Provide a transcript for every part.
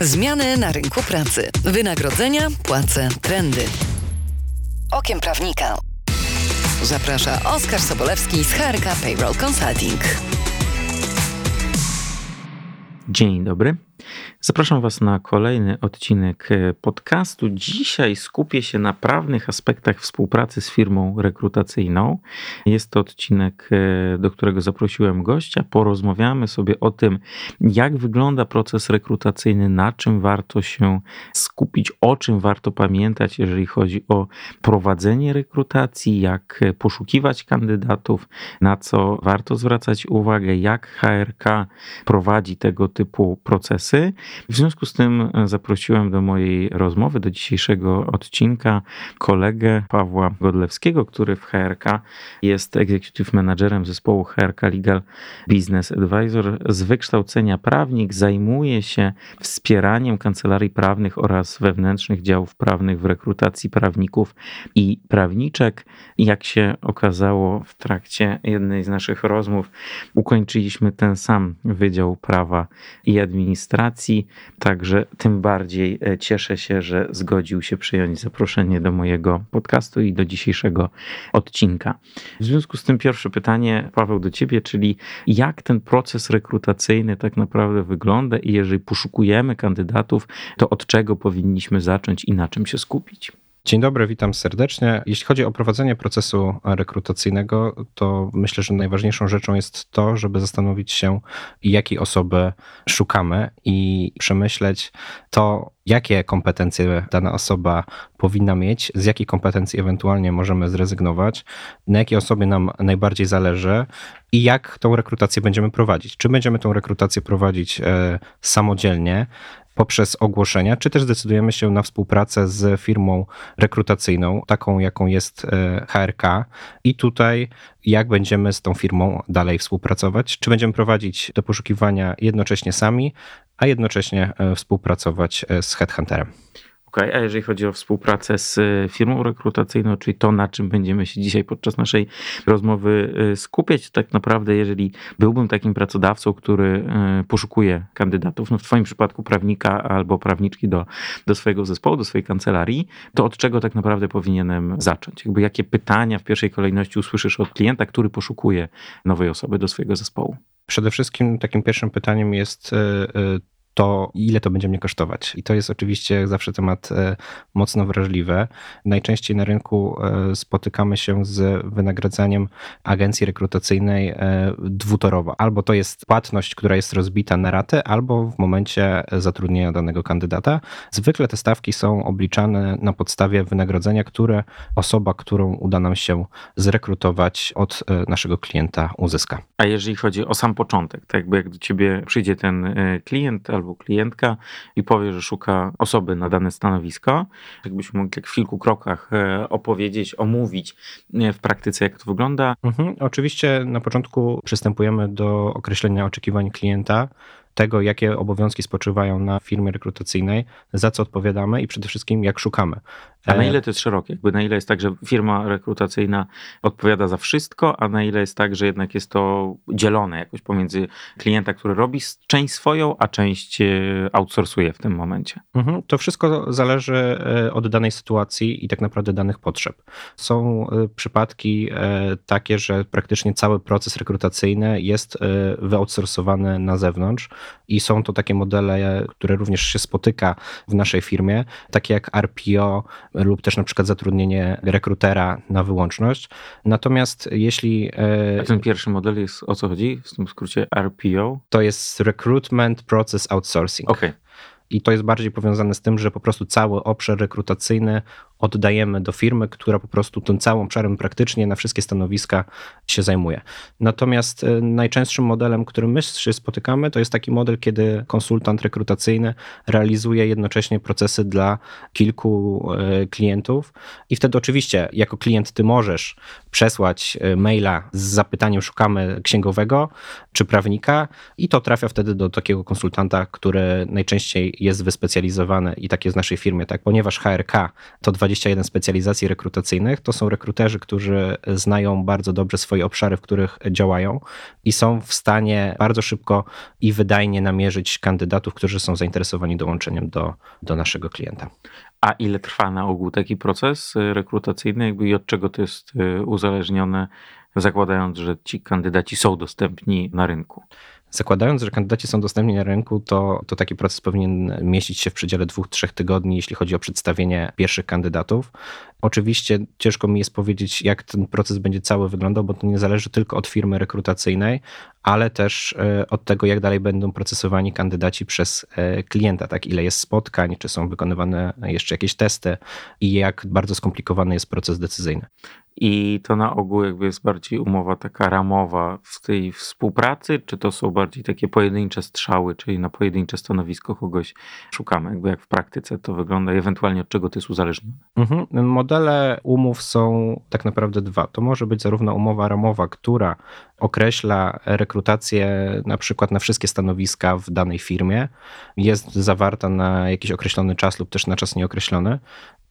Zmiany na rynku pracy, wynagrodzenia, płace, trendy. Okiem prawnika. Zaprasza Oskar Sobolewski z HRK Payroll Consulting. Dzień dobry. Zapraszam Was na kolejny odcinek e, podcastu. Dzisiaj skupię się na prawnych aspektach współpracy z firmą rekrutacyjną. Jest to odcinek, e, do którego zaprosiłem gościa. Porozmawiamy sobie o tym, jak wygląda proces rekrutacyjny, na czym warto się skupić, o czym warto pamiętać, jeżeli chodzi o prowadzenie rekrutacji, jak poszukiwać kandydatów, na co warto zwracać uwagę, jak HRK prowadzi tego typu procesy. W związku z tym e, zaprosiłem do mojej rozmowy, do dzisiejszego odcinka kolegę Pawła Godlewskiego, który w HRK jest executive managerem zespołu HRK Legal Business Advisor. Z wykształcenia prawnik zajmuje się wspieraniem kancelarii prawnych oraz wewnętrznych działów prawnych w rekrutacji prawników i prawniczek. Jak się okazało w trakcie jednej z naszych rozmów, ukończyliśmy ten sam Wydział Prawa i Administracji. Także tym bardziej e, cieszę się, że zgodził się przyjąć zaproszenie do mojego podcastu i do dzisiejszego odcinka. W związku z tym pierwsze pytanie, Paweł, do ciebie, czyli jak ten proces rekrutacyjny tak naprawdę wygląda i jeżeli poszukujemy kandydatów, to od czego powinniśmy zacząć i na czym się skupić? Dzień dobry, witam serdecznie. Jeśli chodzi o prowadzenie procesu rekrutacyjnego, to myślę, że najważniejszą rzeczą jest to, żeby zastanowić się, jakiej osoby szukamy i przemyśleć to, jakie kompetencje dana osoba powinna mieć, z jakich kompetencji ewentualnie możemy zrezygnować, na jakiej osobie nam najbardziej zależy i jak tą rekrutację będziemy prowadzić. Czy będziemy tą rekrutację prowadzić e, samodzielnie, poprzez ogłoszenia, czy też zdecydujemy się na współpracę z firmą rekrutacyjną, taką jaką jest e, HRK. I tutaj, jak będziemy z tą firmą dalej współpracować? Czy będziemy prowadzić do poszukiwania jednocześnie sami, a jednocześnie e, współpracować e, z headhunterem? A jeżeli chodzi o współpracę z e, firmą rekrutacyjną, czyli to, na czym będziemy się dzisiaj podczas naszej rozmowy e, skupiać, tak naprawdę, jeżeli byłbym takim pracodawcą, który e, poszukuje kandydatów, no w Twoim przypadku prawnika albo prawniczki do, do swojego zespołu, do swojej kancelarii, to od czego tak naprawdę powinienem zacząć? Jakby jakie pytania w pierwszej kolejności usłyszysz od klienta, który poszukuje nowej osoby do swojego zespołu? Przede wszystkim takim pierwszym pytaniem jest to ile to będzie mnie kosztować. I to jest oczywiście zawsze temat e, mocno wrażliwy. Najczęściej na rynku e, spotykamy się z wynagradzaniem agencji rekrutacyjnej e, dwutorowo. Albo to jest płatność, która jest rozbita na ratę, albo w momencie zatrudnienia danego kandydata. Zwykle te stawki są obliczane na podstawie wynagrodzenia, które osoba, którą uda nam się zrekrutować od naszego klienta uzyska. A jeżeli chodzi o sam początek, tak jakby jak do ciebie przyjdzie ten klient albo albo klientka i powie, że szuka osoby na dane stanowisko. Jakbyśmy mogli tak w kilku krokach e, opowiedzieć, omówić e, w praktyce, jak to wygląda. Mhm. Oczywiście na początku przystępujemy do określenia oczekiwań klienta tego, jakie obowiązki spoczywają na firmie rekrutacyjnej, za co odpowiadamy i przede wszystkim jak szukamy. A na e, ile to jest szerokie? Jakby na ile jest tak, że firma rekrutacyjna odpowiada za wszystko, a na ile jest tak, że jednak jest to dzielone jakoś pomiędzy klienta, który robi część swoją, a część e, outsourcuje w tym momencie? Mhm. To wszystko zależy e, od danej sytuacji i tak naprawdę danych potrzeb. Są przypadki takie, że praktycznie cały proces rekrutacyjny jest wyoutsourcowany na zewnątrz i są to takie modele, które również się spotyka w naszej firmie, takie jak RPO, lub też na przykład zatrudnienie rekrutera na wyłączność. Natomiast jeśli. E, A ten pierwszy model jest o co chodzi? W tym skrócie RPO? To jest Recruitment Process Outsourcing. Okay. I to jest bardziej powiązane z tym, że po prostu cały obszar rekrutacyjny oddajemy do firmy, która po prostu tym całym obszarem praktycznie na wszystkie stanowiska się zajmuje. Natomiast e, najczęstszym modelem, którym my się spotykamy, to jest taki model, kiedy konsultant rekrutacyjny realizuje jednocześnie procesy dla kilku e, klientów i wtedy oczywiście jako klient ty możesz przesłać e, maila z zapytaniem szukamy księgowego czy prawnika i to trafia wtedy do takiego konsultanta, który najczęściej jest wyspecjalizowany i tak jest w naszej firmie, tak, ponieważ HRK to 21 specjalizacji rekrutacyjnych, to są rekruterzy, którzy znają bardzo dobrze swoje obszary, w których działają i są w stanie bardzo szybko i wydajnie namierzyć kandydatów, którzy są zainteresowani dołączeniem do, do naszego klienta. A ile trwa na ogół taki proces y, rekrutacyjny jakby i od czego to jest y, uzależnione, zakładając, że ci kandydaci są dostępni na rynku? Zakładając, że kandydaci są dostępni na rynku, to, to taki proces powinien mieścić się w przedziale dwóch, trzech tygodni, jeśli chodzi o przedstawienie pierwszych kandydatów. Oczywiście ciężko mi jest powiedzieć, jak ten proces będzie cały wyglądał, bo to nie zależy tylko od firmy rekrutacyjnej, ale też e, od tego, jak dalej będą procesowani kandydaci przez e, klienta, tak? Ile jest spotkań, czy są wykonywane jeszcze jakieś testy i jak bardzo skomplikowany jest proces decyzyjny. I to na ogół jakby jest bardziej umowa taka ramowa w tej współpracy, czy to są bardziej takie pojedyncze strzały, czyli na pojedyncze stanowisko kogoś szukamy, jakby jak w praktyce to wygląda ewentualnie od czego to jest uzależnione? Mhm. Modele umów są tak naprawdę dwa. To może być zarówno umowa ramowa, która określa rekrutację na przykład na wszystkie stanowiska w danej firmie, jest zawarta na jakiś określony czas lub też na czas nieokreślony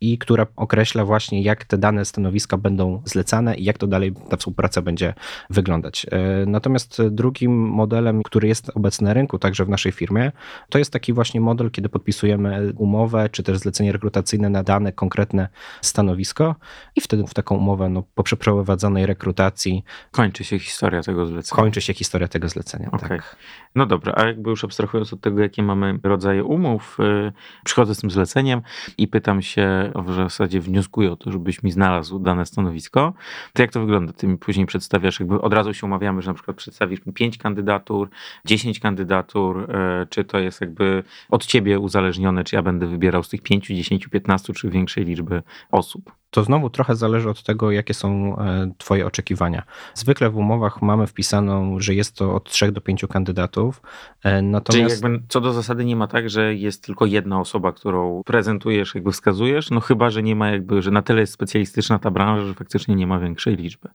i która określa właśnie, jak te dane stanowiska będą zlecane i jak to dalej ta współpraca będzie wyglądać. E, natomiast drugim modelem, który jest obecny na rynku, także w naszej firmie, to jest taki właśnie model, kiedy podpisujemy umowę czy też zlecenie rekrutacyjne na dane konkretne stanowisko i wtedy w taką umowę no, po przeprowadzonej rekrutacji kończy się historia tego zlecenia. Kończy się historia tego zlecenia. Okay. Tak. No dobra, a jakby już abstrahując od tego, jakie mamy rodzaje umów, yy, przychodzę z tym zleceniem i pytam się w zasadzie wnioskuję o to, żebyś mi znalazł dane stanowisko, to jak to wygląda? Ty mi później przedstawiasz, jakby od razu się umawiamy, że na przykład przedstawisz mi pięć kandydatur, dziesięć kandydatur, e, czy to jest jakby od ciebie uzależnione, czy ja będę wybierał z tych pięciu, dziesięciu, piętnastu, czy większej liczby osób? To znowu trochę zależy od tego, jakie są e, Twoje oczekiwania. Zwykle w umowach mamy wpisaną, że jest to od 3 do 5 kandydatów. E, natomiast... Czyli jakby co do zasady nie ma tak, że jest tylko jedna osoba, którą prezentujesz, jakby wskazujesz, no chyba, że nie ma jakby, że na tyle jest specjalistyczna ta branża, że faktycznie nie ma większej liczby.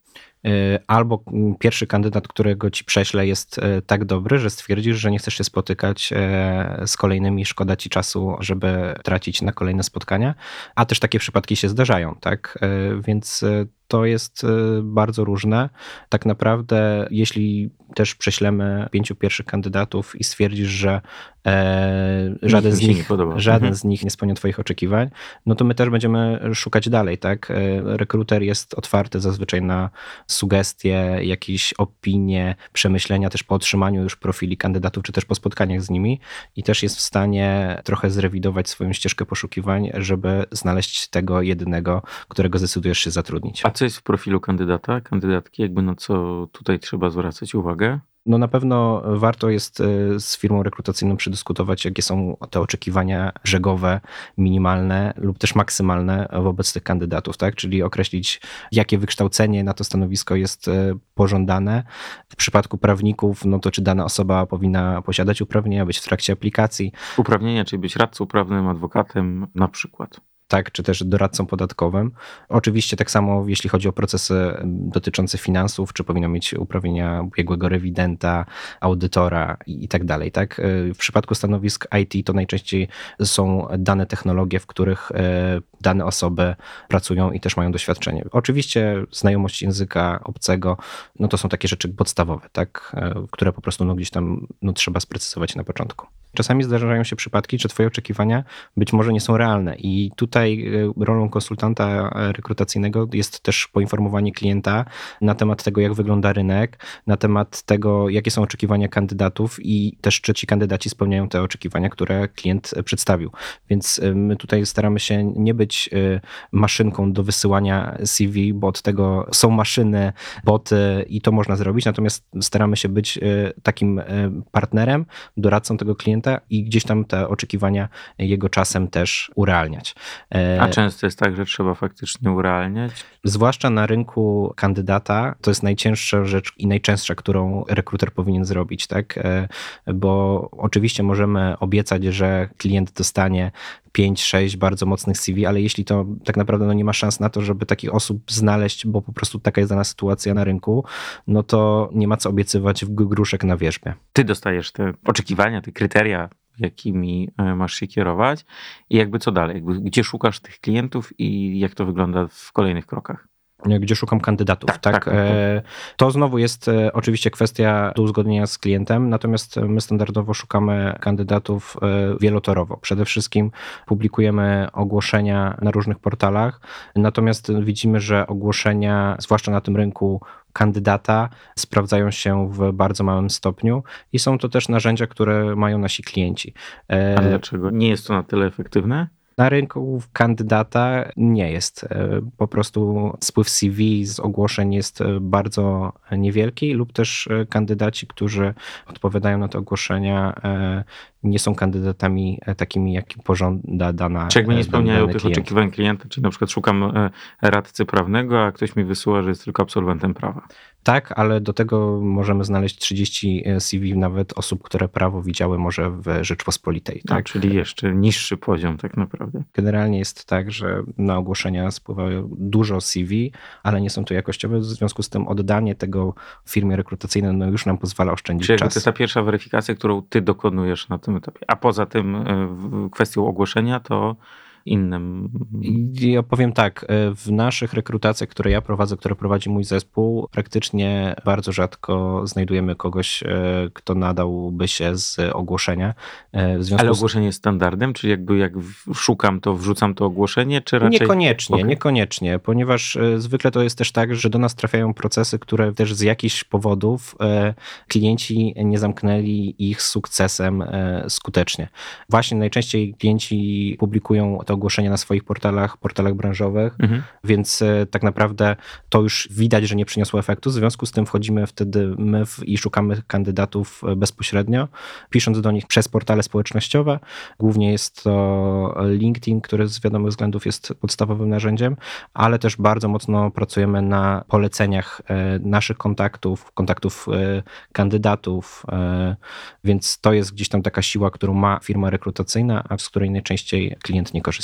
E, albo pierwszy kandydat, którego ci prześlę, jest tak dobry, że stwierdzisz, że nie chcesz się spotykać z kolejnymi, szkoda ci czasu, żeby tracić na kolejne spotkania, a też takie przypadki się zdarzają tak? E, więc e, to jest e, bardzo różne. Tak naprawdę, jeśli też prześlemy pięciu pierwszych kandydatów i stwierdzisz, że e, żaden, z nich, żaden mhm. z nich nie spełnia Twoich oczekiwań, no to my też będziemy szukać dalej, tak? Rekruter jest otwarty zazwyczaj na sugestie, jakieś opinie, przemyślenia też po otrzymaniu już profili kandydatów, czy też po spotkaniach z nimi i też jest w stanie trochę zrewidować swoją ścieżkę poszukiwań, żeby znaleźć tego jedynego, którego zdecydujesz się zatrudnić. A co jest w profilu kandydata, kandydatki, jakby na co tutaj trzeba zwracać uwagę? No na pewno warto jest e, z firmą rekrutacyjną przedyskutować, jakie są te oczekiwania brzegowe, minimalne lub też maksymalne wobec tych kandydatów, tak? Czyli określić, jakie wykształcenie na to stanowisko jest e, pożądane. W przypadku prawników, no to czy dana osoba powinna posiadać uprawnienia, być w trakcie aplikacji. Uprawnienia, czyli być radcą prawnym, adwokatem na przykład tak, czy też doradcą podatkowym. Oczywiście tak samo jeśli chodzi o procesy dotyczące finansów, czy powinno mieć uprawnienia biegłego rewidenta, audytora i, tak dalej. Tak? W przypadku stanowisk IT to najczęściej są dane technologie, w których e, dane osoby pracują i też mają doświadczenie. Oczywiście znajomość języka obcego, no to są takie rzeczy podstawowe, tak? E, które po prostu no gdzieś tam no, trzeba sprecyzować na początku. Czasami zdarzają się przypadki, że Twoje oczekiwania być może nie są realne, i tutaj e, rolą konsultanta rekrutacyjnego jest też poinformowanie klienta na temat tego, jak wygląda rynek, na temat tego, jakie są oczekiwania kandydatów i też czy ci kandydaci spełniają te oczekiwania, które klient przedstawił. Więc e, my tutaj staramy się nie być e, maszynką do wysyłania CV, bo od tego są maszyny, boty i to można zrobić, natomiast staramy się być takim partnerem, doradcą tego klienta, klienta i gdzieś tam te oczekiwania jego czasem też urealniać. E, A często jest tak, że trzeba faktycznie urealniać? Zwłaszcza na rynku kandydata to jest najcięższa rzecz i najczęstsza, którą rekruter powinien zrobić, tak? E, bo oczywiście możemy obiecać, że klient dostanie 5-6 bardzo mocnych CV, ale jeśli to tak naprawdę no nie ma szans na to, żeby takich osób znaleźć, bo po prostu taka jest dana sytuacja na rynku, no to nie ma co obiecywać w gruszek na wierzbie. Ty dostajesz te oczekiwania, te kryteria jakimi e, masz się kierować. I jakby co dalej, jakby gdzie szukasz tych klientów i jak to wygląda w kolejnych krokach gdzie szukam kandydatów. Tak, tak, tak, tak. E, to znowu jest e, oczywiście kwestia do uzgodnienia z klientem, natomiast my standardowo szukamy kandydatów wielotorowo. Przede wszystkim publikujemy ogłoszenia na różnych portalach, natomiast widzimy, że ogłoszenia, zwłaszcza na tym rynku kandydata sprawdzają się w bardzo małym stopniu i są to też narzędzia, które mają nasi klienci. E, A dlaczego? Nie jest to na tyle efektywne? Na rynku kandydata nie jest. E, po prostu spływ CV z ogłoszeń jest e, bardzo niewielki, lub też kandydaci, którzy odpowiadają na te ogłoszenia, nie są kandydatami e, takimi, jakim pożąda dana Czy jakby nie e, spełniają tych klient. oczekiwań klienta, czyli na przykład szukam e, radcy prawnego, a ktoś mi wysyła, że jest tylko absolwentem prawa. Tak, ale do tego możemy znaleźć 30 CV nawet osób, które prawo widziały może w Rzeczpospolitej. Tak? A, czyli jeszcze niższy poziom tak naprawdę. Generalnie jest tak, że na ogłoszenia spływają dużo CV, ale nie są to jakościowe, w związku z tym oddanie tego firmie rekrutacyjnej no już nam pozwala oszczędzić czyli czas. to jest ta pierwsza weryfikacja, którą ty dokonujesz na tym etapie. A poza tym e, kwestią ogłoszenia to innym. Ja powiem tak, e, w naszych rekrutacjach, które ja prowadzę, które prowadzi mój zespół, praktycznie bardzo rzadko znajdujemy kogoś, e, kto nadałby się z ogłoszenia. Ale ogłoszenie jest standardem, czyli jakby jak szukam, to wrzucam to ogłoszenie, czy raczej... Niekoniecznie, okay. niekoniecznie, ponieważ zwykle to jest też tak, że do nas trafiają procesy, które też z jakichś powodów klienci nie zamknęli ich sukcesem skutecznie. Właśnie najczęściej klienci publikują te ogłoszenia na swoich portalach, portalach branżowych, mhm. więc e, tak naprawdę to już widać, że nie przyniosło efektu. W związku z tym wchodzimy wtedy my w, i szukamy kandydatów e, bezpośrednio, pisząc do nich przez portale społecznościowe. Głównie jest to LinkedIn, który z wiadomych względów jest podstawowym narzędziem, ale też bardzo mocno pracujemy na poleceniach e, naszych kontaktów, kontaktów kandydatów, więc to jest gdzieś tam taka siła, którą ma firma rekrutacyjna, a z której najczęściej klient nie korzysta.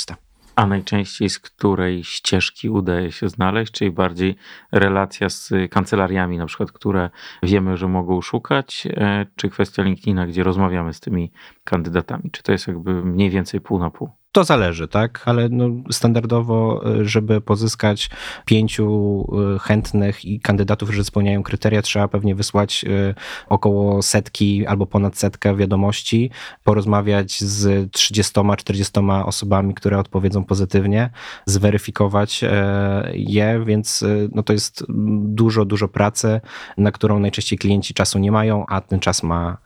A najczęściej z której ścieżki udaje się znaleźć, czyli bardziej relacja z kancelariami, na przykład, które wiemy, że mogą szukać, e, czy kwestia LinkedIna, gdzie rozmawiamy z tymi kandydatami? Czy to jest jakby mniej więcej pół na pół? To zależy, tak, ale no standardowo, e, żeby pozyskać pięciu e, chętnych i kandydatów, którzy spełniają kryteria, trzeba pewnie wysłać e, około setki albo ponad setkę wiadomości, porozmawiać z 30-40 osobami, które odpowiedzą pozytywnie, zweryfikować je, więc no to jest dużo, dużo pracy, na którą najczęściej klienci czasu nie mają, a ten czas ma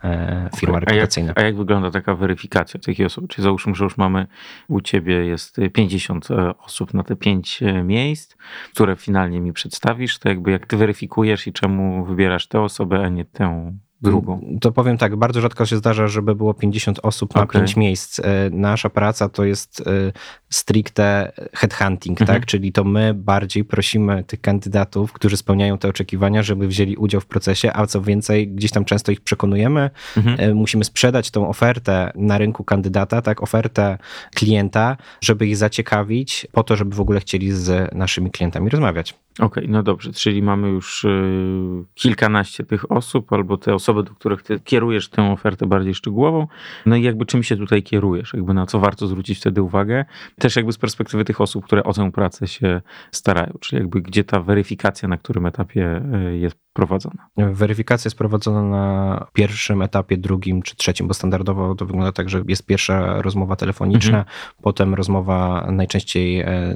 firma okay. rekrutacyjna. A jak, a jak wygląda taka weryfikacja takich osób? Czyli załóżmy, że już mamy u ciebie jest 50 e, osób na te 5 e, miejsc, które finalnie mi przedstawisz, to jakby jak ty weryfikujesz i czemu wybierasz tę osobę, a nie tę drugą? To powiem tak, bardzo rzadko się zdarza, żeby było 50 osób na okay. 5 miejsc. E, nasza praca to jest e, stricte headhunting, mhm. tak? Czyli to my bardziej prosimy tych kandydatów, którzy spełniają te oczekiwania, żeby wzięli udział w procesie, a co więcej, gdzieś tam często ich przekonujemy. Mhm. E, musimy sprzedać tą ofertę na rynku kandydata, tak? Ofertę klienta, żeby ich zaciekawić po to, żeby w ogóle chcieli z naszymi klientami rozmawiać. Okej, okay, no dobrze, czyli mamy już kilkanaście tych osób, albo te osoby, osoby, do których ty kierujesz tę ofertę bardziej szczegółową, no i jakby czym się tutaj kierujesz, jakby na co warto zwrócić wtedy uwagę, też jakby z perspektywy tych osób, które o tę pracę się starają, czyli jakby gdzie ta weryfikacja na którym etapie e, jest prowadzona? Weryfikacja jest prowadzona na pierwszym etapie, drugim czy trzecim, bo standardowo to wygląda tak, że jest pierwsza rozmowa telefoniczna, mhm. potem rozmowa najczęściej e,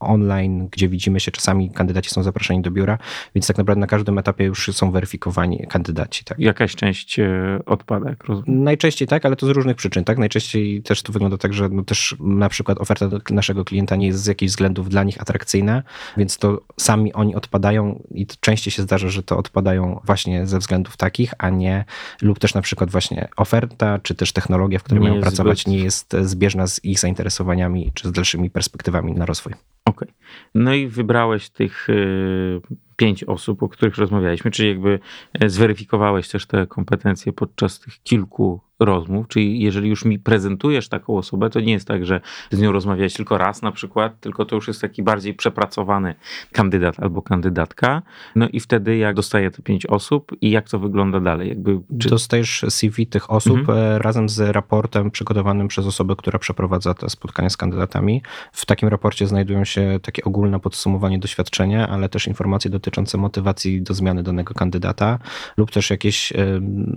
online, gdzie widzimy się, czasami kandydaci są zapraszani do biura, więc tak naprawdę na każdym etapie już są weryfikowani kandydaci. Tak. Jakaś część e, odpada, jak rozumiem? Najczęściej tak, ale to z różnych przyczyn. Tak? Najczęściej też to wygląda tak, że no też na przykład oferta naszego klienta nie jest z jakichś względów dla nich atrakcyjna, więc to sami oni odpadają i częściej się zdarza, że to odpadają właśnie ze względów takich, a nie, lub też na przykład właśnie oferta, czy też technologia, w której nie mają pracować, zbyt... nie jest zbieżna z ich zainteresowaniami, czy z dalszymi perspektywami na rozwój. Okej. Okay. No i wybrałeś tych y, pięć osób, o których rozmawialiśmy, czyli jakby e, zweryfikowałeś też te kompetencje podczas tych kilku rozmów, czyli jeżeli już mi prezentujesz taką osobę, to nie jest tak, że z nią rozmawiałeś tylko raz na przykład, tylko to już jest taki bardziej przepracowany kandydat albo kandydatka. No i wtedy jak dostaję te pięć osób i jak to wygląda dalej? Jakby, czy... Dostajesz CV tych osób mhm. E, razem z raportem przygotowanym przez osobę, która przeprowadza te spotkania z kandydatami. W takim raporcie znajdują się takie ogólne podsumowanie doświadczenia, ale też informacje dotyczące motywacji do zmiany danego kandydata lub też jakieś...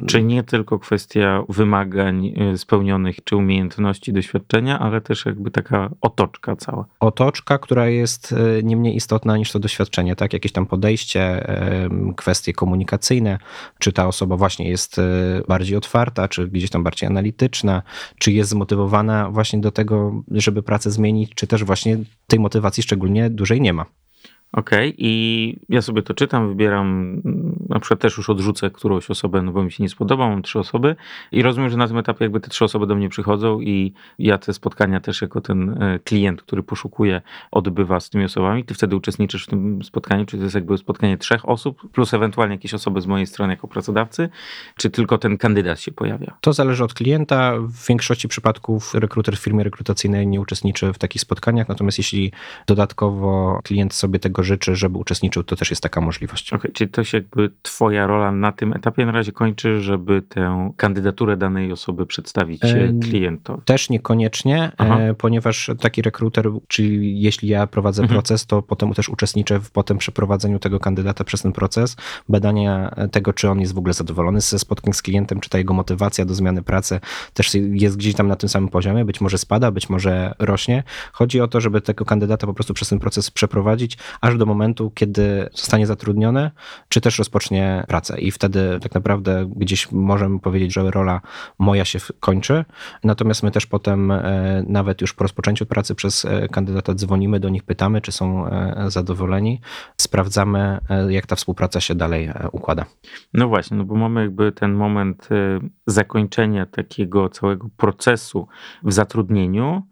Czy nie tylko kwestia wymagań wymagań y, spełnionych, czy umiejętności, doświadczenia, ale też jakby taka otoczka cała. Otoczka, która jest y, nie mniej istotna niż to doświadczenie, tak? Jakieś tam podejście, kwestie komunikacyjne, czy ta osoba właśnie jest y, bardziej otwarta, czy gdzieś tam bardziej analityczna, czy jest zmotywowana właśnie do tego, żeby pracę zmienić, czy też właśnie tej motywacji szczególnie dużej nie ma. Okej, okay. i ja sobie to czytam, wybieram, mm, na przykład też już odrzucę którąś osobę, no bo mi się nie spodoba, mam trzy osoby i rozumiem, że na tym etapie jakby te trzy osoby do mnie przychodzą i ja te spotkania też jako ten e, klient, który poszukuje, odbywa z tymi osobami. Ty wtedy uczestniczysz w tym spotkaniu, czy to jest jakby spotkanie trzech osób, plus ewentualnie jakieś osoby z mojej strony jako pracodawcy, czy tylko ten kandydat się pojawia? To zależy od klienta. W większości przypadków rekruter w firmie rekrutacyjnej nie uczestniczy w takich spotkaniach, natomiast jeśli dodatkowo klient sobie tego życzy, żeby uczestniczył, to też jest taka możliwość. Okay, czyli to się jakby twoja rola na tym etapie na razie kończy, żeby tę kandydaturę danej osoby przedstawić e, klientowi? Też niekoniecznie, e, Aha. ponieważ taki rekruter, czyli jeśli ja prowadzę mhm. proces, to potem też uczestniczę w potem przeprowadzeniu tego kandydata przez ten proces, badania tego, czy on jest w ogóle zadowolony ze spotkań z klientem, czy ta jego motywacja do zmiany pracy też jest gdzieś tam na tym samym poziomie, być może spada, być może rośnie. Chodzi o to, żeby tego kandydata po prostu przez ten proces przeprowadzić, aż do momentu, kiedy zostanie zatrudniony, czy też rozpocznie pracę. I wtedy tak naprawdę gdzieś możemy powiedzieć, że rola moja się kończy. Natomiast my też potem, e, nawet już po rozpoczęciu pracy przez e, kandydata, dzwonimy do nich, pytamy, czy są e, zadowoleni, sprawdzamy, jak ta współpraca się dalej układa. No właśnie, no bo mamy jakby ten moment zakończenia takiego całego procesu w zatrudnieniu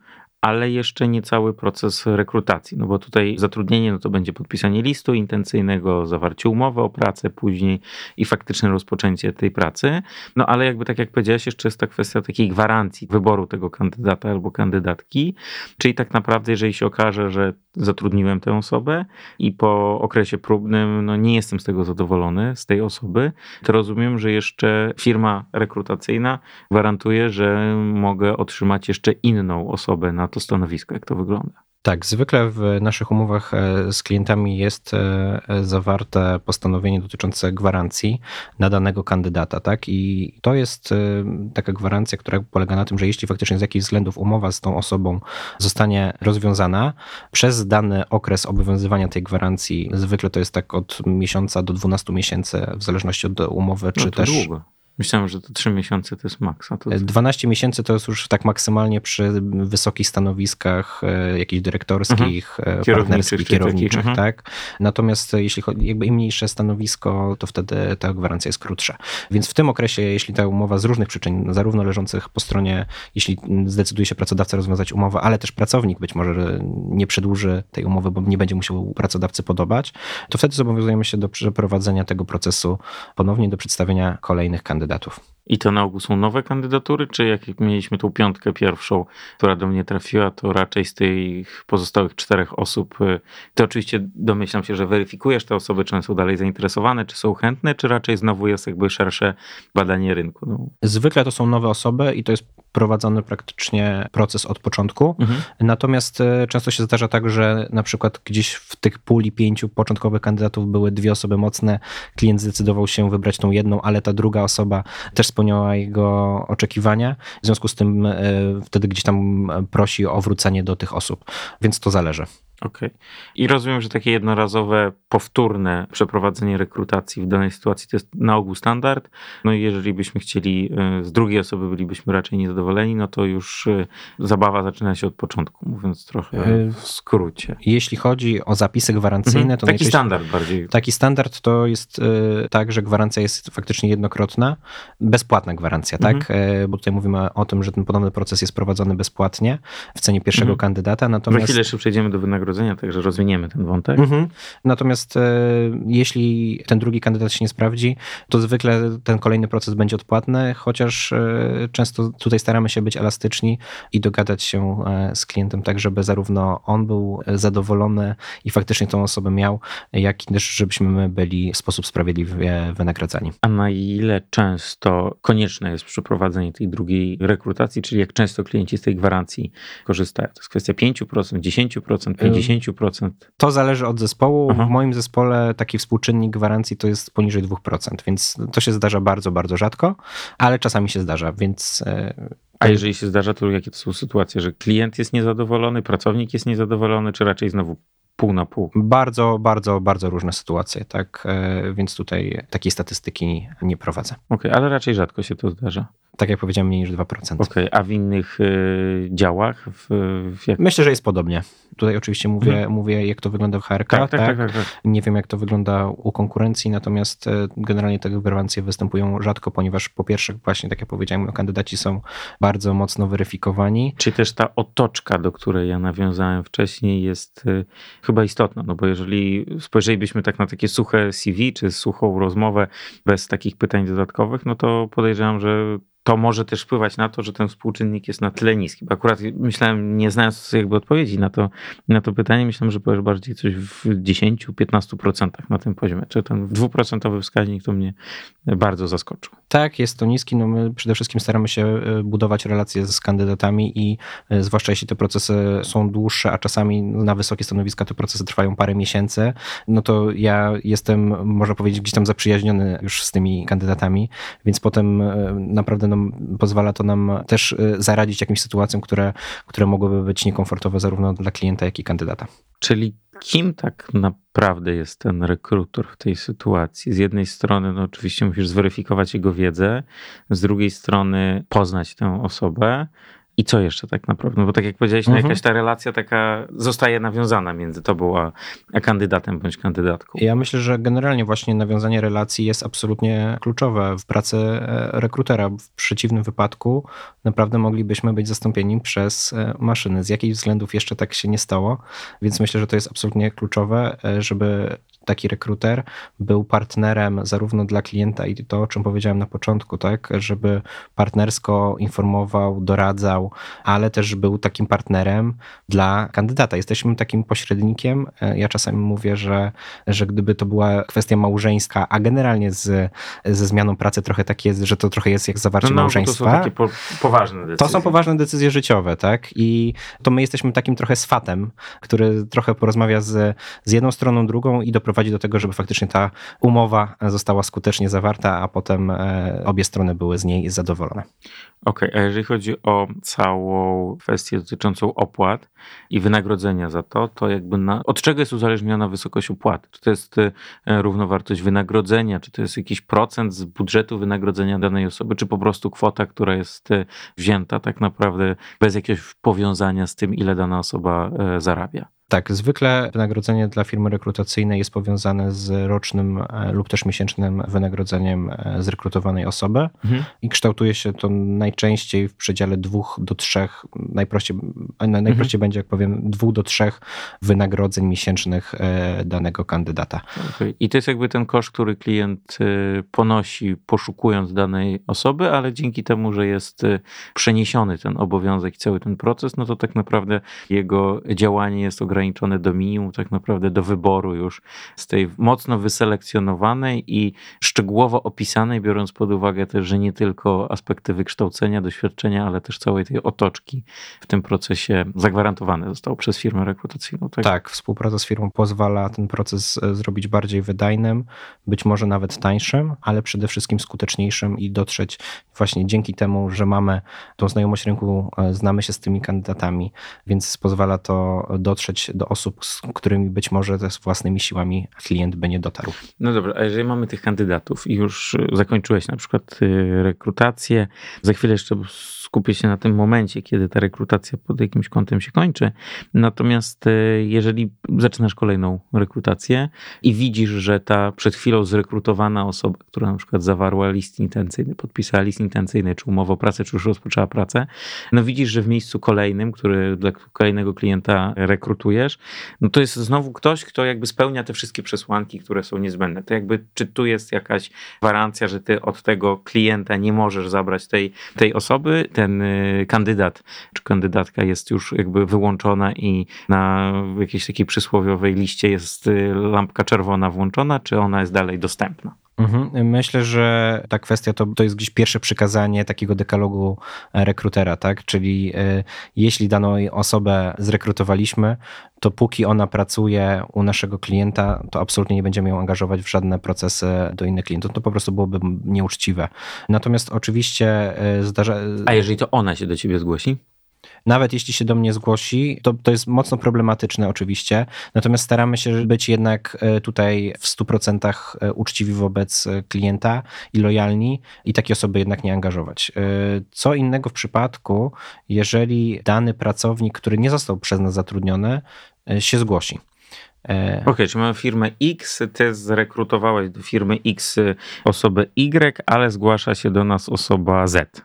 ale jeszcze nie cały proces rekrutacji, no bo tutaj zatrudnienie no to będzie podpisanie listu intencyjnego, zawarcie umowy o pracę później i faktyczne rozpoczęcie tej pracy. No ale jakby tak jak powiedziałeś, jeszcze jest ta kwestia takiej gwarancji wyboru tego kandydata albo kandydatki, czyli tak naprawdę jeżeli się okaże, że zatrudniłem tę osobę i po okresie próbnym no nie jestem z tego zadowolony, z tej osoby, to rozumiem, że jeszcze firma rekrutacyjna gwarantuje, że mogę otrzymać jeszcze inną osobę na to stanowisko. Jak to wygląda? Tak, zwykle w naszych umowach e, z klientami jest e, zawarte postanowienie dotyczące gwarancji na danego kandydata, tak? I to jest e, taka gwarancja, która polega na tym, że jeśli faktycznie z jakichś względów umowa z tą osobą zostanie rozwiązana, przez dany okres obowiązywania tej gwarancji, zwykle to jest tak od miesiąca do 12 miesięcy, w zależności od umowy, czy no też. Długo. Myślałem, że to 3 miesiące to jest maks. To... 12 miesięcy to jest już tak maksymalnie przy wysokich stanowiskach e, jakichś dyrektorskich, mhm. E, partnerskich, kierowniczych, mhm. tak? Natomiast jeśli chodzi, jakby im mniejsze stanowisko, to wtedy ta gwarancja jest krótsza. Więc w tym okresie, jeśli ta umowa z różnych przyczyn, zarówno leżących po stronie, jeśli zdecyduje się pracodawca rozwiązać umowę, ale też pracownik być może nie przedłuży tej umowy, bo nie będzie musiał pracodawcy podobać, to wtedy zobowiązujemy się do przeprowadzenia tego procesu ponownie do przedstawienia kolejnych kandydatów kandydatów. I to na ogół są nowe kandydatury, czy jak mieliśmy tą piątkę pierwszą, która do mnie trafiła, to raczej z tych pozostałych czterech osób, y, to oczywiście domyślam się, że weryfikujesz te osoby, czy one są dalej zainteresowane, czy są chętne, czy raczej znowu jest jakby szersze badanie rynku? No. Zwykle to są nowe osoby i to jest prowadzony praktycznie proces od początku. Mhm. Natomiast y, często się zdarza tak, że na przykład gdzieś w tych puli pięciu początkowych kandydatów były dwie osoby mocne, klient zdecydował się wybrać tą jedną, ale ta druga osoba też spełniała jego oczekiwania. W związku z tym e, wtedy gdzieś tam prosi o wrócenie do tych osób, więc to zależy. Okej. Okay. I rozumiem, że takie jednorazowe, powtórne przeprowadzenie rekrutacji w danej sytuacji to jest na ogół standard. No i jeżeli byśmy chcieli e, z drugiej osoby bylibyśmy raczej niezadowoleni, no to już e, zabawa zaczyna się od początku, mówiąc trochę e, w skrócie. Jeśli chodzi o zapisy gwarancyjne, mhm. to taki standard bardziej. Taki standard to jest tak, że gwarancja jest faktycznie jednokrotna, bezpłatna gwarancja, tak? mhm. tak? Bo tutaj mówimy o tym, że ten podobny proces jest prowadzony bezpłatnie w cenie pierwszego mhm. kandydata. Natomiast... Za chwilę jeszcze przejdziemy do wynagrodzenia wynagrodzenia, także rozwiniemy ten wątek. Mhm. Natomiast e, jeśli ten drugi kandydat się nie sprawdzi, to zwykle ten kolejny proces będzie odpłatny, chociaż e, często tutaj staramy się być elastyczni i dogadać się e, z klientem tak, żeby zarówno on był zadowolony i faktycznie tą osobę miał, jak i też żebyśmy my byli w sposób sprawiedliwie wynagradzani. A na ile często konieczne jest przeprowadzenie tej drugiej rekrutacji, czyli jak często klienci z tej gwarancji korzystają? To jest kwestia 5%, 10%, 50%? To zależy od zespołu. Aha. W moim zespole taki współczynnik gwarancji to jest poniżej 2%, więc to się zdarza bardzo, bardzo rzadko, ale czasami się zdarza, więc e, A jeżeli się zdarza, to jakie to są sytuacje, że klient jest niezadowolony, pracownik jest niezadowolony, czy raczej znowu pół na pół? bardzo, bardzo, bardzo różne sytuacje, tak? E, Więc tutaj takiej statystyki nie prowadzę. Okej, ale raczej rzadko się to zdarza. Tak jak powiedziałem, mniej niż 2%. Okej, a w innych y, działach? W, w jak... Myślę, że jest podobnie. Tutaj oczywiście mówię, mówię jak to wygląda w HRK. tak, tak, tak, tak, tak. Nie wiem, jak to wygląda u konkurencji, natomiast e, generalnie te gwarancje występują rzadko, ponieważ po pierwsze, właśnie tak jak powiedziałem, kandydaci są bardzo mocno weryfikowani. Czy też ta otoczka, do której ja nawiązałem wcześniej, jest y, chyba istotna, no bo jeżeli spojrzelibyśmy tak na takie suche CV, czy suchą rozmowę bez takich pytań dodatkowych, no to podejrzewam, że to może też wpływać na to, że ten współczynnik jest na tyle niski. Bo akurat myślałem, nie znając jakby odpowiedzi na to, na to pytanie, myślałem, że powiesz bardziej coś w 10-15% na tym poziomie. Czy ten dwuprocentowy wskaźnik to mnie bardzo zaskoczył. Tak, jest to niski. No my przede wszystkim staramy się e, budować relacje z kandydatami i e, zwłaszcza jeśli te procesy są dłuższe, a czasami na wysokie stanowiska te procesy trwają parę miesięcy, no to ja jestem, można powiedzieć, gdzieś tam zaprzyjaźniony już z tymi kandydatami, więc potem e, naprawdę no, pozwala to nam też zaradzić jakimś sytuacjom, które, które mogłyby być niekomfortowe zarówno dla klienta, jak i kandydata. Czyli kim tak naprawdę jest ten rekrutor w tej sytuacji? Z jednej strony, no oczywiście musisz zweryfikować jego wiedzę, z drugiej strony poznać tę osobę. I co jeszcze tak naprawdę? Bo tak jak powiedziałeś, no Mhm. jakaś ta relacja taka zostaje nawiązana między tobą a, a kandydatem bądź kandydatką. Ja myślę, że generalnie właśnie nawiązanie relacji jest absolutnie kluczowe w pracy e, rekrutera. W przeciwnym wypadku naprawdę moglibyśmy być zastąpieni przez e, maszyny. Z jakich względów jeszcze tak się nie stało, więc myślę, że to jest absolutnie kluczowe, e, żeby taki rekruter był partnerem zarówno dla klienta i to, o czym powiedziałem na początku, tak, żeby partnersko informował, doradzał, ale też był takim partnerem dla kandydata. Jesteśmy takim pośrednikiem. E, Ja czasami mówię, że, że gdyby to była kwestia małżeńska, a generalnie z, ze zmianą pracy trochę tak jest, że to trochę jest jak zawarcie No, no, bo to małżeństwa. są takie po, poważne decyzje. To są poważne decyzje życiowe, tak? I to my jesteśmy takim trochę swatem, który trochę porozmawia z, z jedną stroną, drugą i doprowadzi do tego, żeby faktycznie ta umowa została skutecznie zawarta, a potem e, obie strony były z niej zadowolone. Okej, a jeżeli chodzi o całą kwestię dotyczącą opłat i wynagrodzenia za to, to jakby na, od czego jest uzależniona wysokość opłaty? Czy to jest e, równowartość wynagrodzenia, czy to jest jakiś procent z budżetu wynagrodzenia danej osoby, czy po prostu kwota, która jest e, wzięta tak naprawdę bez jakiegoś powiązania z tym, ile dana osoba zarabia? Tak, zwykle wynagrodzenie dla firmy rekrutacyjnej jest powiązane z rocznym e, lub też miesięcznym wynagrodzeniem e, zrekrutowanej osoby i kształtuje się to najczęściej w przedziale dwóch do trzech, najprościej, najprościej będzie, jak powiem, dwóch do trzech wynagrodzeń miesięcznych e, danego kandydata. Okej. I to jest jakby ten koszt, który klient ponosi poszukując danej osoby, ale dzięki temu, że jest przeniesiony ten obowiązek i cały ten proces, no to tak naprawdę jego działanie jest ograniczone do minimum, tak naprawdę do wyboru już z tej mocno wyselekcjonowanej i szczegółowo opisanej, biorąc pod uwagę też, że nie tylko aspekty wykształcenia, doświadczenia, ale też całej tej otoczki w tym procesie zagwarantowane zostało przez firmę rekrutacyjną. Tak? Tak, współpraca z firmą pozwala ten proces e, zrobić bardziej wydajnym, być może nawet tańszym, ale przede wszystkim skuteczniejszym i dotrzeć właśnie dzięki temu, że mamy tą znajomość rynku, e, znamy się z tymi kandydatami, więc pozwala to dotrzeć do osób, z którymi być może z własnymi siłami klient by nie dotarł. No dobra, a jeżeli mamy tych kandydatów i już zakończyłeś na przykład y, rekrutację, za chwilę jeszcze skupię się na tym momencie, kiedy ta rekrutacja pod jakimś kątem się kończy. Natomiast y, jeżeli zaczynasz kolejną rekrutację i widzisz, że ta przed chwilą zrekrutowana osoba, która na przykład zawarła list intencyjny, podpisała list intencyjny, czy umowę o pracę, czy już rozpoczęła pracę, no widzisz, że w miejscu kolejnym, który dla kolejnego klienta rekrutuje, rekrutujesz, no to jest znowu ktoś, kto jakby spełnia te wszystkie przesłanki, które są niezbędne. To jakby, czy tu jest jakaś gwarancja, że ty od tego klienta nie możesz zabrać tej, tej osoby, ten y, kandydat czy kandydatka jest już jakby wyłączona i na jakiejś takiej przysłowiowej liście jest y, lampka czerwona włączona, czy ona jest dalej dostępna? Mhm. Myślę, że ta kwestia to, to jest gdzieś pierwsze przykazanie takiego dekalogu e, rekrutera, tak? Czyli y, jeśli daną osobę zrekrutowaliśmy, to póki ona pracuje u naszego klienta, to absolutnie nie będziemy ją angażować w żadne procesy do innych klientów. To po prostu byłoby nieuczciwe. Natomiast oczywiście y, zdarza. A jeżeli to ona się do ciebie zgłosi? Nawet jeśli się do mnie zgłosi, to, to jest mocno problematyczne oczywiście, natomiast staramy się być jednak e, tutaj w 100% e, uczciwi wobec e, klienta i lojalni i takie osoby jednak nie angażować. Co innego w przypadku, jeżeli dany pracownik, który nie został przez nas zatrudniony, się zgłosi. Okej, okay, czyli mamy firmę X, ty zrekrutowałeś do firmy X osobę Y, ale zgłasza się do nas osoba Z.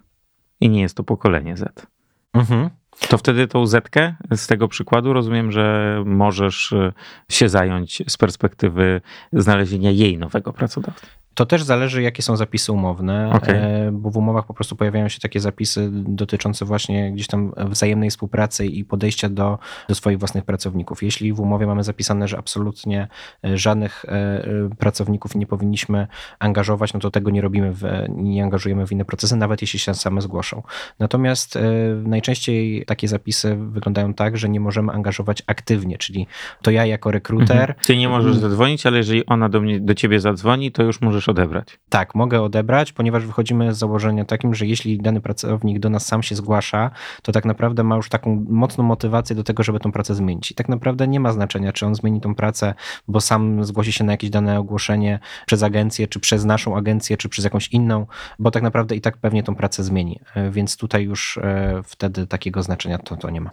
I nie jest to pokolenie Z. Mhm. To wtedy tą zetkę z tego przykładu rozumiem, że możesz e, się zająć z perspektywy znalezienia jej nowego pracodawcy. To też zależy, jakie są zapisy umowne, okay. E, bo w umowach po prostu pojawiają się takie zapisy dotyczące właśnie gdzieś tam wzajemnej współpracy i podejścia do, do swoich własnych pracowników. Jeśli w umowie mamy zapisane, że absolutnie e, żadnych e, pracowników nie powinniśmy angażować, no to tego nie robimy, w, nie angażujemy w inne procesy, nawet jeśli się same zgłoszą. Natomiast najczęściej takie zapisy wyglądają tak, że nie możemy angażować aktywnie, czyli to ja jako rekruter. Mhm. Ty nie możesz zadzwonić, ale jeżeli ona do mnie, do ciebie zadzwoni, to już możesz odebrać. Tak, mogę odebrać, ponieważ wychodzimy z założenia takim, że jeśli dany pracownik do nas sam się zgłasza, to tak naprawdę ma już taką mocną motywację do tego, żeby tą pracę zmienić. I tak naprawdę nie ma znaczenia, czy on zmieni tą pracę, bo sam zgłosi się na jakieś dane ogłoszenie przez agencję, czy przez naszą agencję, czy przez jakąś inną, bo tak naprawdę i tak pewnie tą pracę zmieni. E, więc tutaj już e, wtedy takiego znaczenia to, to nie ma.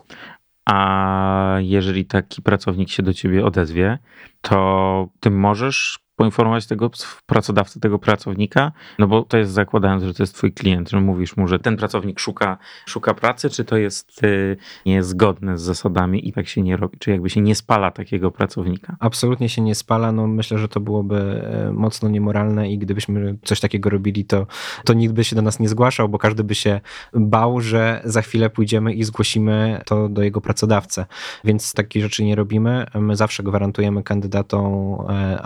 A jeżeli taki pracownik się do ciebie odezwie, to ty możesz poinformować tego pracodawcę, tego pracownika, no bo to jest zakładając, że to jest twój klient, że mówisz mu, że ten pracownik szuka, szuka pracy, czy to jest y, niezgodne z zasadami i tak się nie robi, czy jakby się nie spala takiego pracownika? Absolutnie się nie spala, no myślę, że to byłoby e, mocno niemoralne i gdybyśmy coś takiego robili, to, to nikt by się do nas nie zgłaszał, bo każdy by się bał, że za chwilę pójdziemy i zgłosimy to do jego pracodawcy, więc takich rzeczy nie robimy. My zawsze gwarantujemy kandydatom e,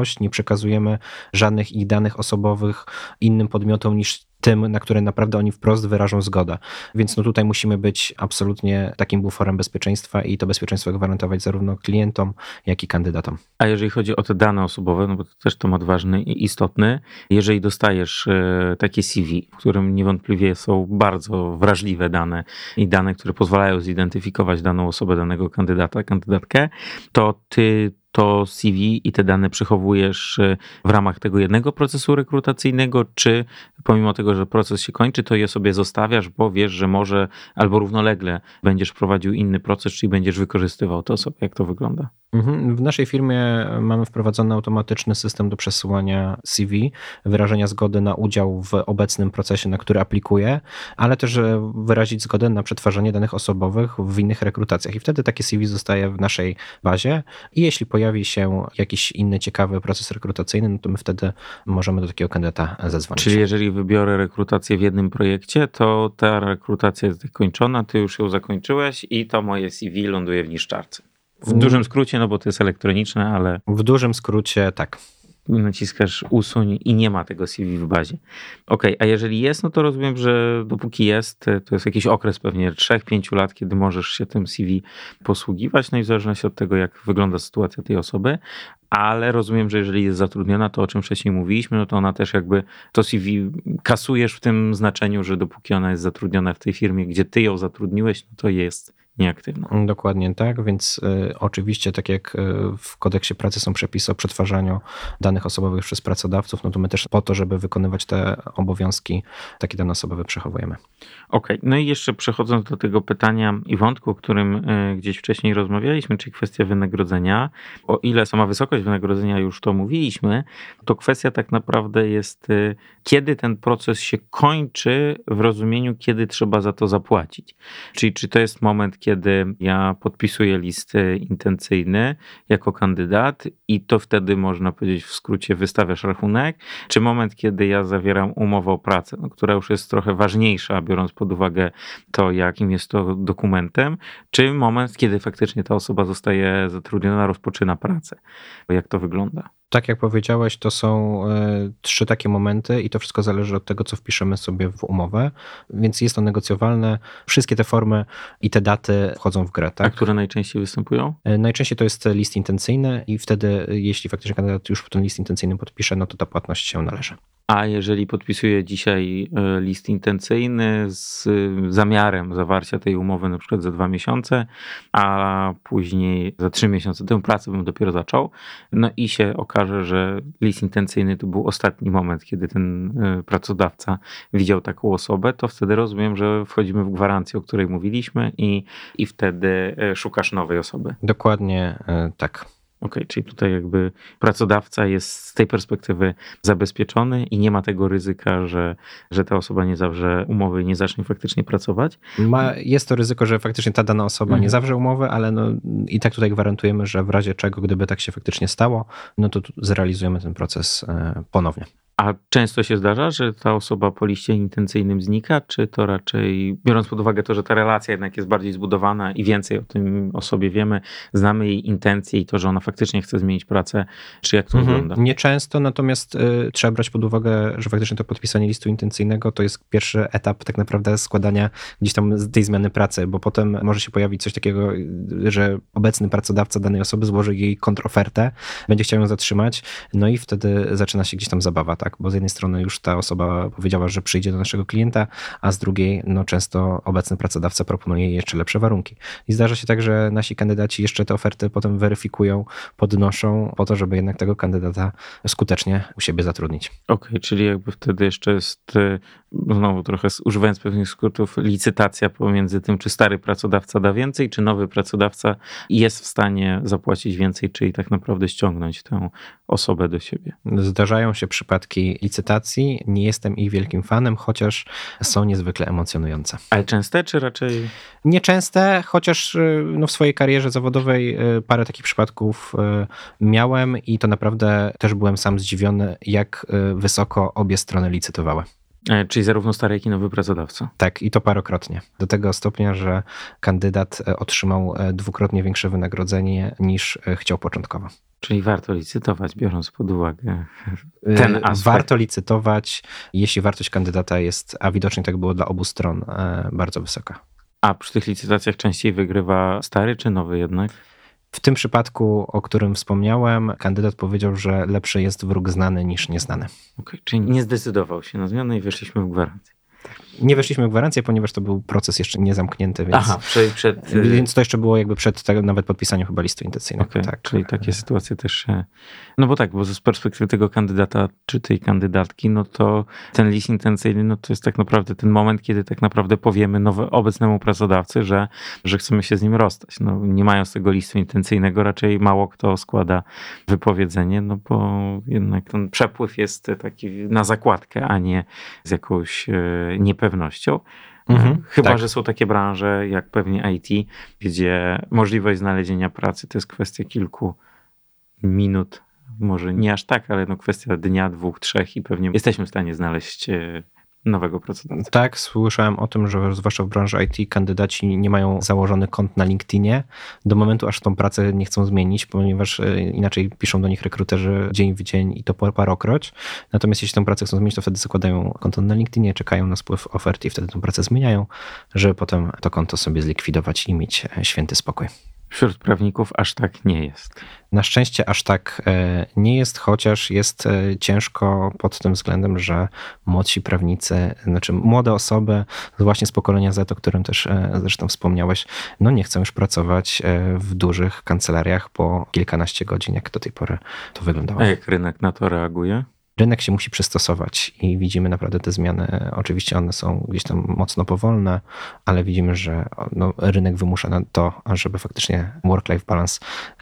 anonimowość, nie przekazujemy żadnych ich danych osobowych innym podmiotom niż tym, na które naprawdę oni wprost wyrażą zgodę. Więc no tutaj musimy być absolutnie takim buforem bezpieczeństwa i to bezpieczeństwo gwarantować zarówno klientom, jak i kandydatom. A jeżeli chodzi o te dane osobowe, no bo to też temat ważny i istotny, jeżeli dostajesz e, takie CV, w którym niewątpliwie są bardzo wrażliwe dane i dane, które pozwalają zidentyfikować daną osobę, danego kandydata, kandydatkę, to ty to CV i te dane przechowujesz e, w ramach tego jednego procesu rekrutacyjnego, czy pomimo tego, że proces się kończy, to je sobie zostawiasz, bo wiesz, że może albo równolegle będziesz prowadził inny proces, czyli będziesz wykorzystywał to sobie. Jak to wygląda? Mhm. W naszej firmie mamy wprowadzony automatyczny system do przesyłania CV, wyrażenia zgody na udział w obecnym procesie, na który aplikuję, ale też e, wyrazić zgodę na przetwarzanie danych osobowych w innych rekrutacjach. I wtedy takie CV zostaje w naszej bazie i jeśli pojawi się jakiś inny ciekawy proces rekrutacyjny, no to my wtedy możemy do takiego kandydata zadzwonić. Czyli jeżeli wybiorę rekrutację w jednym projekcie, to ta rekrutacja jest zakończona, ty już ją zakończyłeś i to moje CV ląduje w niszczarce. W dużym skrócie, no bo to jest elektroniczne, ale. W dużym skrócie, tak. Naciskasz usuń i nie ma tego CV w bazie. Ok, a jeżeli jest, no to rozumiem, że dopóki jest, to jest jakiś okres pewnie 3-5 lat, kiedy możesz się tym CV posługiwać, no i w zależności od tego, jak wygląda sytuacja tej osoby, ale rozumiem, że jeżeli jest zatrudniona, to o czym wcześniej mówiliśmy, no to ona też jakby to CV kasujesz w tym znaczeniu, że dopóki ona jest zatrudniona w tej firmie, gdzie ty ją zatrudniłeś, no to jest nieaktywna. Dokładnie tak, więc y, oczywiście tak jak y, w kodeksie pracy są przepisy o przetwarzaniu danych osobowych przez pracodawców, no to my też po to, żeby wykonywać te obowiązki, takie dane osobowe przechowujemy. Okej, okay. no i jeszcze przechodząc do tego pytania i wątku, o którym y, gdzieś wcześniej rozmawialiśmy, czyli kwestia wynagrodzenia. O ile sama wysokość wynagrodzenia już to mówiliśmy, to kwestia tak naprawdę jest, kiedy ten proces się kończy w rozumieniu, kiedy trzeba za to zapłacić. Czyli czy to jest moment, kiedy kiedy ja podpisuję list intencyjny jako kandydat i to wtedy można powiedzieć w skrócie wystawiasz rachunek, czy moment, kiedy ja zawieram umowę o pracę, no, która już jest trochę ważniejsza, biorąc pod uwagę to, jakim jest to dokumentem, czy moment, kiedy faktycznie ta osoba zostaje zatrudniona, rozpoczyna pracę. Jak to wygląda? Tak jak powiedziałeś, to są y, trzy takie momenty i to wszystko zależy od tego, co wpiszemy sobie w umowę, więc jest to negocjowalne. Wszystkie te formy i te daty wchodzą w grę. Tak? A które najczęściej występują? Y, najczęściej to jest list intencyjny i wtedy, jeśli faktycznie kandydat już ten list intencyjny podpisze, no to ta płatność się należy. A jeżeli podpisuję dzisiaj e, list intencyjny z zamiarem zawarcia tej umowy na przykład za dwa miesiące, a później za trzy miesiące tę pracę bym dopiero zaczął, no i się okaże, że list intencyjny to był ostatni moment, kiedy ten e, pracodawca widział taką osobę, to wtedy rozumiem, że wchodzimy w gwarancję, o której mówiliśmy i, i wtedy e, szukasz nowej osoby. Dokładnie tak. OK, czyli tutaj jakby pracodawca jest z tej perspektywy zabezpieczony i nie ma tego ryzyka, że, że ta osoba nie zawrze umowy i nie zacznie faktycznie pracować. Ma, jest to ryzyko, że faktycznie ta dana osoba mhm. nie zawrze umowy, ale no, i tak tutaj gwarantujemy, że w razie czego, gdyby tak się faktycznie stało, no to zrealizujemy ten proces e, ponownie. A często się zdarza, że ta osoba po liście intencyjnym znika, czy to raczej, biorąc pod uwagę to, że ta relacja jednak jest bardziej zbudowana i więcej o tym o sobie wiemy, znamy jej intencje i to, że ona faktycznie chce zmienić pracę, czy jak to mhm. wygląda? Nieczęsto, natomiast y, trzeba brać pod uwagę, że faktycznie to podpisanie listu intencyjnego to jest pierwszy etap tak naprawdę składania gdzieś tam tej zmiany pracy, bo potem może się pojawić coś takiego, że obecny pracodawca danej osoby złoży jej kontrofertę, będzie chciał ją zatrzymać, no i wtedy zaczyna się gdzieś tam zabawa, tak? Tak? Bo z jednej strony już ta osoba powiedziała, że przyjdzie do naszego klienta, a z drugiej, no często obecny pracodawca proponuje jej jeszcze lepsze warunki. I zdarza się tak, że nasi kandydaci jeszcze te oferty potem weryfikują, podnoszą po to, żeby jednak tego kandydata skutecznie u siebie zatrudnić. Okej, okay, czyli jakby wtedy jeszcze jest, e, znowu trochę używając pewnych skrótów, licytacja pomiędzy tym, czy stary pracodawca da więcej, czy nowy pracodawca jest w stanie zapłacić więcej, czyli tak naprawdę ściągnąć tę osobę do siebie. Zdarzają się przypadki licytacji. Nie jestem ich wielkim fanem, chociaż są niezwykle emocjonujące. Ale częste, czy raczej? Nieczęste, chociaż y, no, w swojej karierze zawodowej y, parę takich przypadków y, miałem i to naprawdę też byłem sam zdziwiony, jak wysoko obie strony licytowały. E, czyli zarówno stary, jak i nowy pracodawca. Tak, i to parokrotnie. Do tego stopnia, że kandydat e, otrzymał e, dwukrotnie większe wynagrodzenie niż chciał początkowo. Czyli warto licytować, biorąc pod uwagę ten aspekt. Warto licytować, jeśli wartość kandydata jest, a widocznie tak było dla obu stron, bardzo wysoka. A przy tych licytacjach częściej wygrywa stary czy nowy jednak? W tym przypadku, o którym wspomniałem, kandydat powiedział, że lepszy jest wróg znany niż nieznany. Okay, czyli nie zdecydował się na zmianę i weszliśmy w gwarancję. Nie weszliśmy w gwarancję, ponieważ to był proces jeszcze niezamknięty, więc, Aha, przed, przed... Y, więc to jeszcze było jakby przed tak, nawet podpisaniem chyba listu intencyjnego. Okay, tak. Czyli takie sytuacje też się... No bo tak, bo z perspektywy tego kandydata czy tej kandydatki, no to ten list intencyjny, no to jest tak naprawdę ten moment, kiedy tak naprawdę powiemy nowe, obecnemu pracodawcy, że, że chcemy się z nim rozstać. No, nie mając tego listu intencyjnego, raczej mało kto składa wypowiedzenie, no bo jednak ten przepływ jest taki na zakładkę, a nie z jakąś e, niepewnością. Mhm, Chyba, tak. że są takie branże jak pewnie IT, gdzie możliwość znalezienia pracy to jest kwestia kilku minut, może nie aż tak, ale no kwestia dnia, dwóch, trzech i pewnie jesteśmy w stanie znaleźć e, nowego pracodawcy. Tak, słyszałem o tym, że zwłaszcza w branży IT kandydaci nie mają założony kont na LinkedInie do momentu, aż tą pracę nie chcą zmienić, ponieważ e, inaczej piszą do nich rekruterzy dzień w dzień i to parokroć. Natomiast jeśli tę pracę chcą zmienić, to wtedy zakładają konto na LinkedInie, czekają na spływ ofert i wtedy tę pracę zmieniają, żeby potem to konto sobie zlikwidować i mieć e, święty spokój. Wśród prawników aż tak nie jest. Na szczęście aż tak e, nie jest, chociaż jest e, ciężko pod tym względem, że młodsi prawnicy, znaczy młode osoby, właśnie z pokolenia Z, o którym też e, zresztą wspomniałeś, no nie chcą już pracować w dużych kancelariach po kilkanaście godzin, jak do tej pory to wyglądało. A jak rynek na to reaguje? Rynek się musi przystosować i widzimy naprawdę te zmiany. Oczywiście one są gdzieś tam mocno powolne, ale widzimy, że no, rynek wymusza na to, żeby faktycznie work-life balance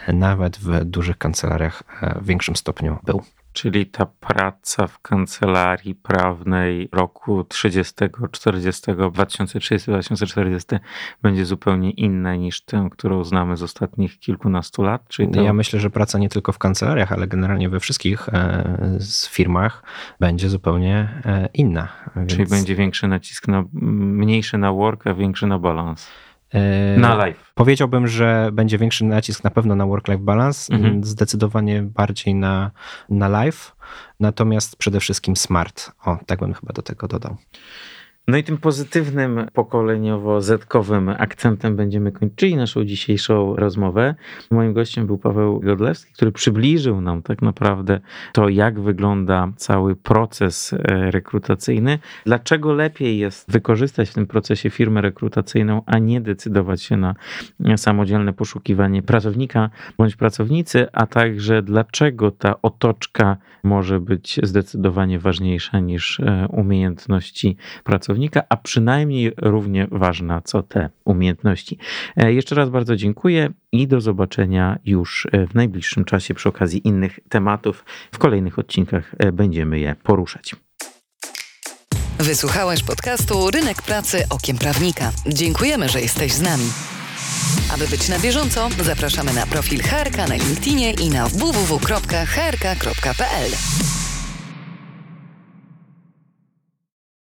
nawet w dużych kancelariach w większym stopniu był. Czyli ta praca w kancelarii prawnej roku 30, 40, 2030-2040 będzie zupełnie inna niż tę, którą znamy z ostatnich kilkunastu lat? Czyli to... Ja myślę, że praca nie tylko w kancelariach, ale generalnie we wszystkich e, firmach będzie zupełnie e, inna. Więc... Czyli będzie większy nacisk na, mniejszy na work, a większy na balans. E, na live. Powiedziałbym, że będzie większy nacisk na pewno na work-life balance, mhm. zdecydowanie bardziej na, na live, natomiast przede wszystkim smart. O, tak bym chyba do tego dodał. No i tym pozytywnym, pokoleniowo-zetkowym akcentem będziemy kończyli naszą dzisiejszą rozmowę. Moim gościem był Paweł Godlewski, który przybliżył nam tak naprawdę to, jak wygląda cały proces e, rekrutacyjny. Dlaczego lepiej jest wykorzystać w tym procesie firmę rekrutacyjną, a nie decydować się na samodzielne poszukiwanie pracownika bądź pracownicy, a także dlaczego ta otoczka może być zdecydowanie ważniejsza niż e, umiejętności pracownika a przynajmniej równie ważna co te umiejętności. E, jeszcze raz bardzo dziękuję i do zobaczenia już e, w najbliższym czasie przy okazji innych tematów. W kolejnych odcinkach e, będziemy je poruszać. Wysłuchałeś podcastu Rynek Pracy Okiem Prawnika. Dziękujemy, że jesteś z nami. Aby być na bieżąco, zapraszamy na profil HRK na LinkedInie i na www.hrk.pl.